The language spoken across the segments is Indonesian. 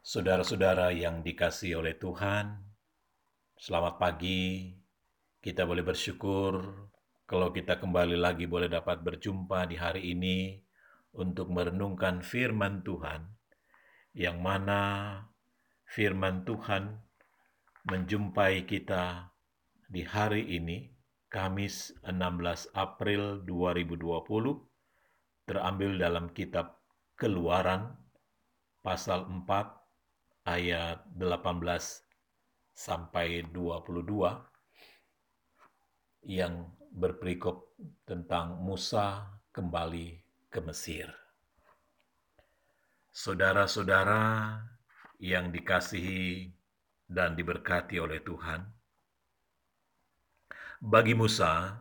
Saudara-saudara yang dikasihi oleh Tuhan, selamat pagi. Kita boleh bersyukur kalau kita kembali lagi boleh dapat berjumpa di hari ini untuk merenungkan firman Tuhan, yang mana firman Tuhan menjumpai kita di hari ini, Kamis 16 April 2020, terambil dalam kitab Keluaran pasal 4 ayat 18 sampai 22 yang berperikop tentang Musa kembali ke Mesir. Saudara-saudara yang dikasihi dan diberkati oleh Tuhan, bagi Musa,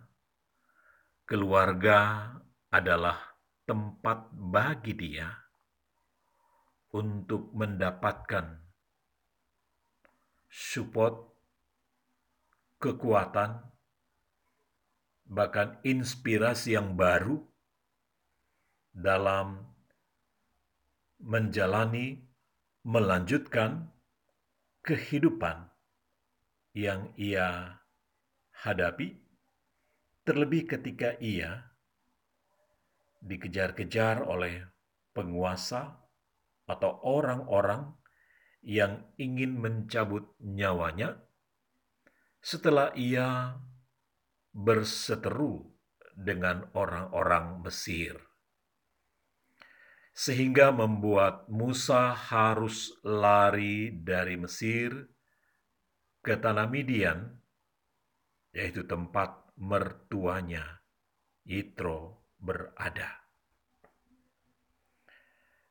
keluarga adalah tempat bagi dia untuk mendapatkan support, kekuatan, bahkan inspirasi yang baru dalam menjalani, melanjutkan kehidupan yang ia hadapi, terlebih ketika ia dikejar-kejar oleh penguasa atau orang-orang yang ingin mencabut nyawanya setelah ia berseteru dengan orang-orang Mesir, sehingga membuat Musa harus lari dari Mesir ke tanah Midian, yaitu tempat mertuanya Yitro berada.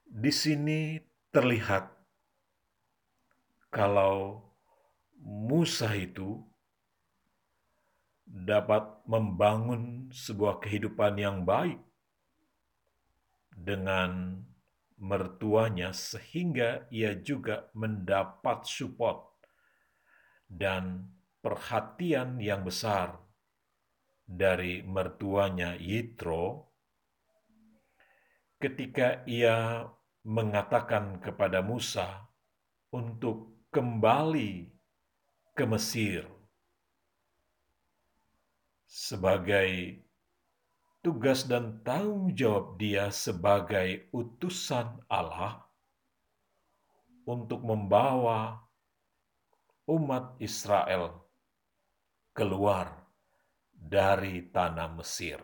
Di sini terlihat kalau Musa itu dapat membangun sebuah kehidupan yang baik dengan mertuanya sehingga ia juga mendapat support dan perhatian yang besar dari mertuanya Yitro ketika ia mengatakan kepada Musa untuk kembali ke Mesir sebagai tugas dan tanggung jawab dia sebagai utusan Allah untuk membawa umat Israel keluar dari tanah Mesir.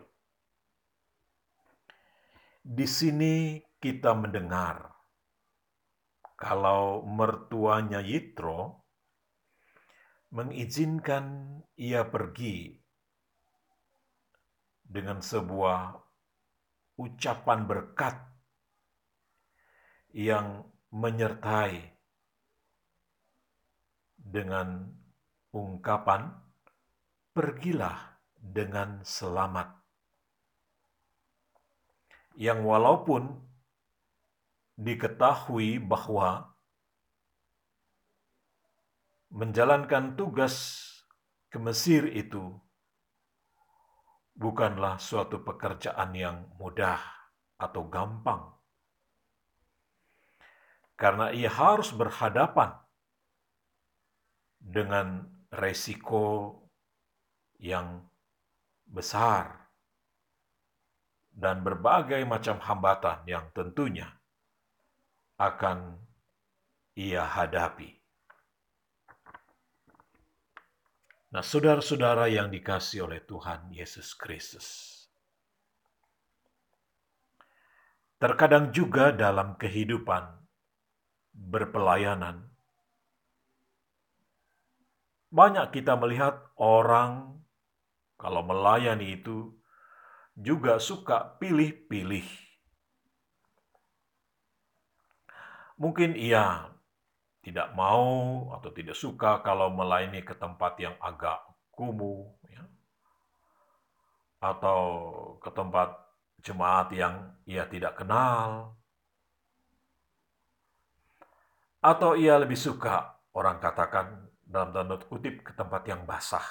Di sini kita mendengar. Kalau mertuanya Yitro mengizinkan ia pergi dengan sebuah ucapan berkat yang menyertai dengan ungkapan pergilah dengan selamat. Yang walaupun diketahui bahwa menjalankan tugas ke Mesir itu bukanlah suatu pekerjaan yang mudah atau gampang. Karena ia harus berhadapan dengan resiko yang besar dan berbagai macam hambatan yang tentunya akan ia hadapi. Nah, saudara-saudara yang dikasih oleh Tuhan Yesus Kristus, terkadang juga dalam kehidupan berpelayanan, banyak kita melihat orang kalau melayani itu juga suka pilih-pilih. Mungkin ia tidak mau atau tidak suka kalau melayani ke tempat yang agak kumuh, ya. atau ke tempat jemaat yang ia tidak kenal, atau ia lebih suka orang katakan dalam tanda kutip ke tempat yang basah.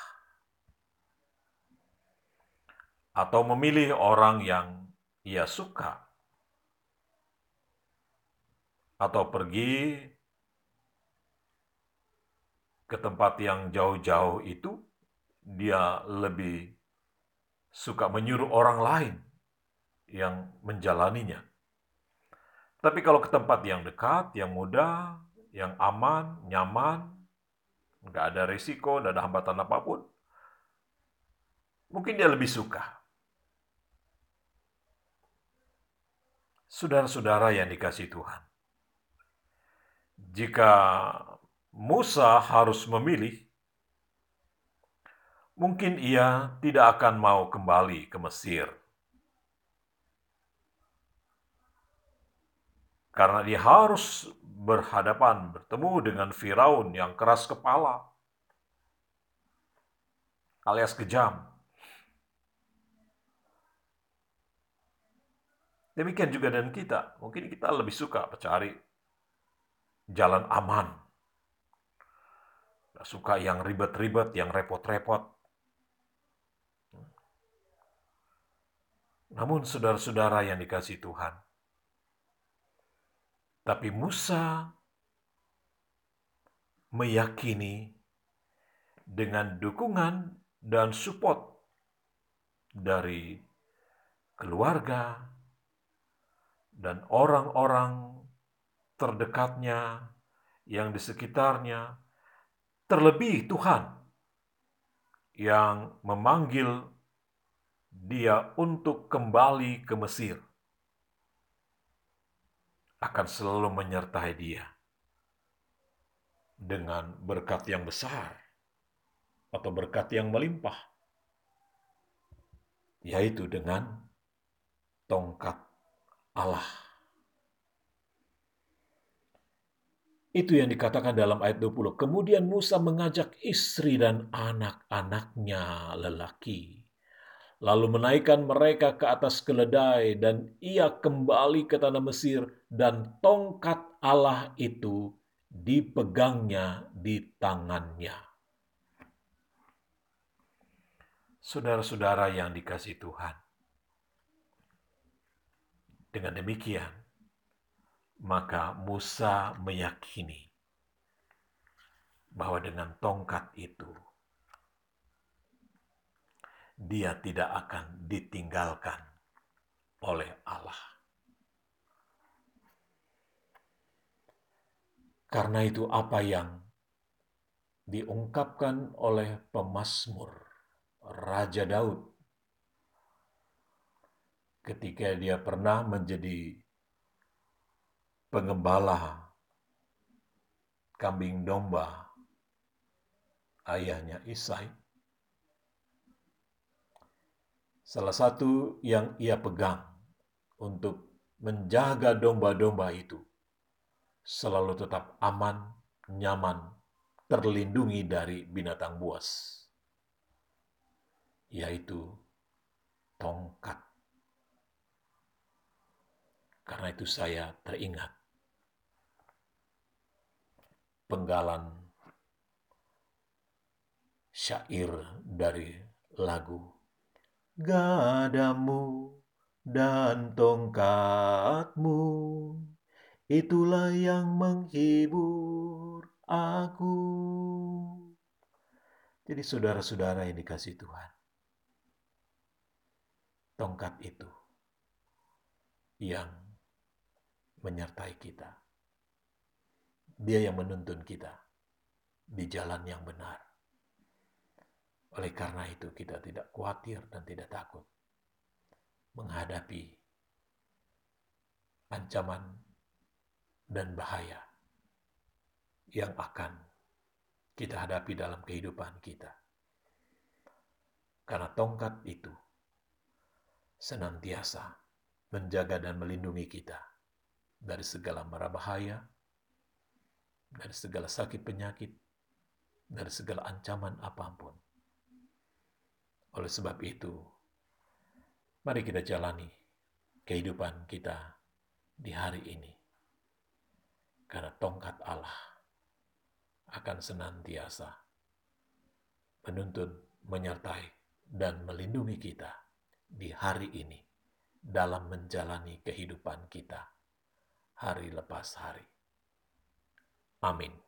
Atau memilih orang yang ia suka, atau pergi ke tempat yang jauh-jauh itu, dia lebih suka menyuruh orang lain yang menjalaninya. Tapi kalau ke tempat yang dekat, yang mudah, yang aman, nyaman, nggak ada risiko, nggak ada hambatan apa pun, mungkin dia lebih suka. Saudara-saudara yang dikasih Tuhan, jika Musa harus memilih, mungkin ia tidak akan mau kembali ke Mesir. Karena dia harus berhadapan, bertemu dengan Firaun yang keras kepala, alias kejam. Demikian juga dengan kita. Mungkin kita lebih suka mencari jalan aman. Gak suka yang ribet-ribet, yang repot-repot. Namun saudara-saudara yang dikasih Tuhan, tapi Musa meyakini dengan dukungan dan support dari keluarga dan orang-orang terdekatnya yang di sekitarnya, terlebih Tuhan yang memanggil dia untuk kembali ke Mesir akan selalu menyertai dia dengan berkat yang besar atau berkat yang melimpah, yaitu dengan tongkat Allah. Itu yang dikatakan dalam ayat 20. Kemudian Musa mengajak istri dan anak-anaknya lelaki lalu menaikkan mereka ke atas keledai, dan ia kembali ke tanah Mesir, dan tongkat Allah itu dipegangnya di tangannya. Saudara-saudara yang dikasih Tuhan, dengan demikian, maka Musa meyakini bahwa dengan tongkat itu dia tidak akan ditinggalkan oleh Allah. Karena itu apa yang diungkapkan oleh pemazmur Raja Daud ketika dia pernah menjadi pengembala kambing domba ayahnya Isai Salah satu yang ia pegang untuk menjaga domba-domba itu selalu tetap aman, nyaman, terlindungi dari binatang buas, yaitu tongkat. Karena itu saya teringat penggalan syair dari lagu Gadamu dan tongkatmu, itulah yang menghibur aku. Jadi saudara-saudara yang dikasih Tuhan, tongkat itu yang menyertai kita. Dia yang menuntun kita di jalan yang benar. Oleh karena itu kita tidak khawatir dan tidak takut menghadapi ancaman dan bahaya yang akan kita hadapi dalam kehidupan kita. Karena tongkat itu senantiasa menjaga dan melindungi kita dari segala mara bahaya, dari segala sakit penyakit, dari segala ancaman apa pun. Oleh sebab itu, mari kita jalani kehidupan kita di hari ini. Karena tongkat Allah akan senantiasa menuntun, menyertai, dan melindungi kita di hari ini dalam menjalani kehidupan kita hari lepas hari. Amin.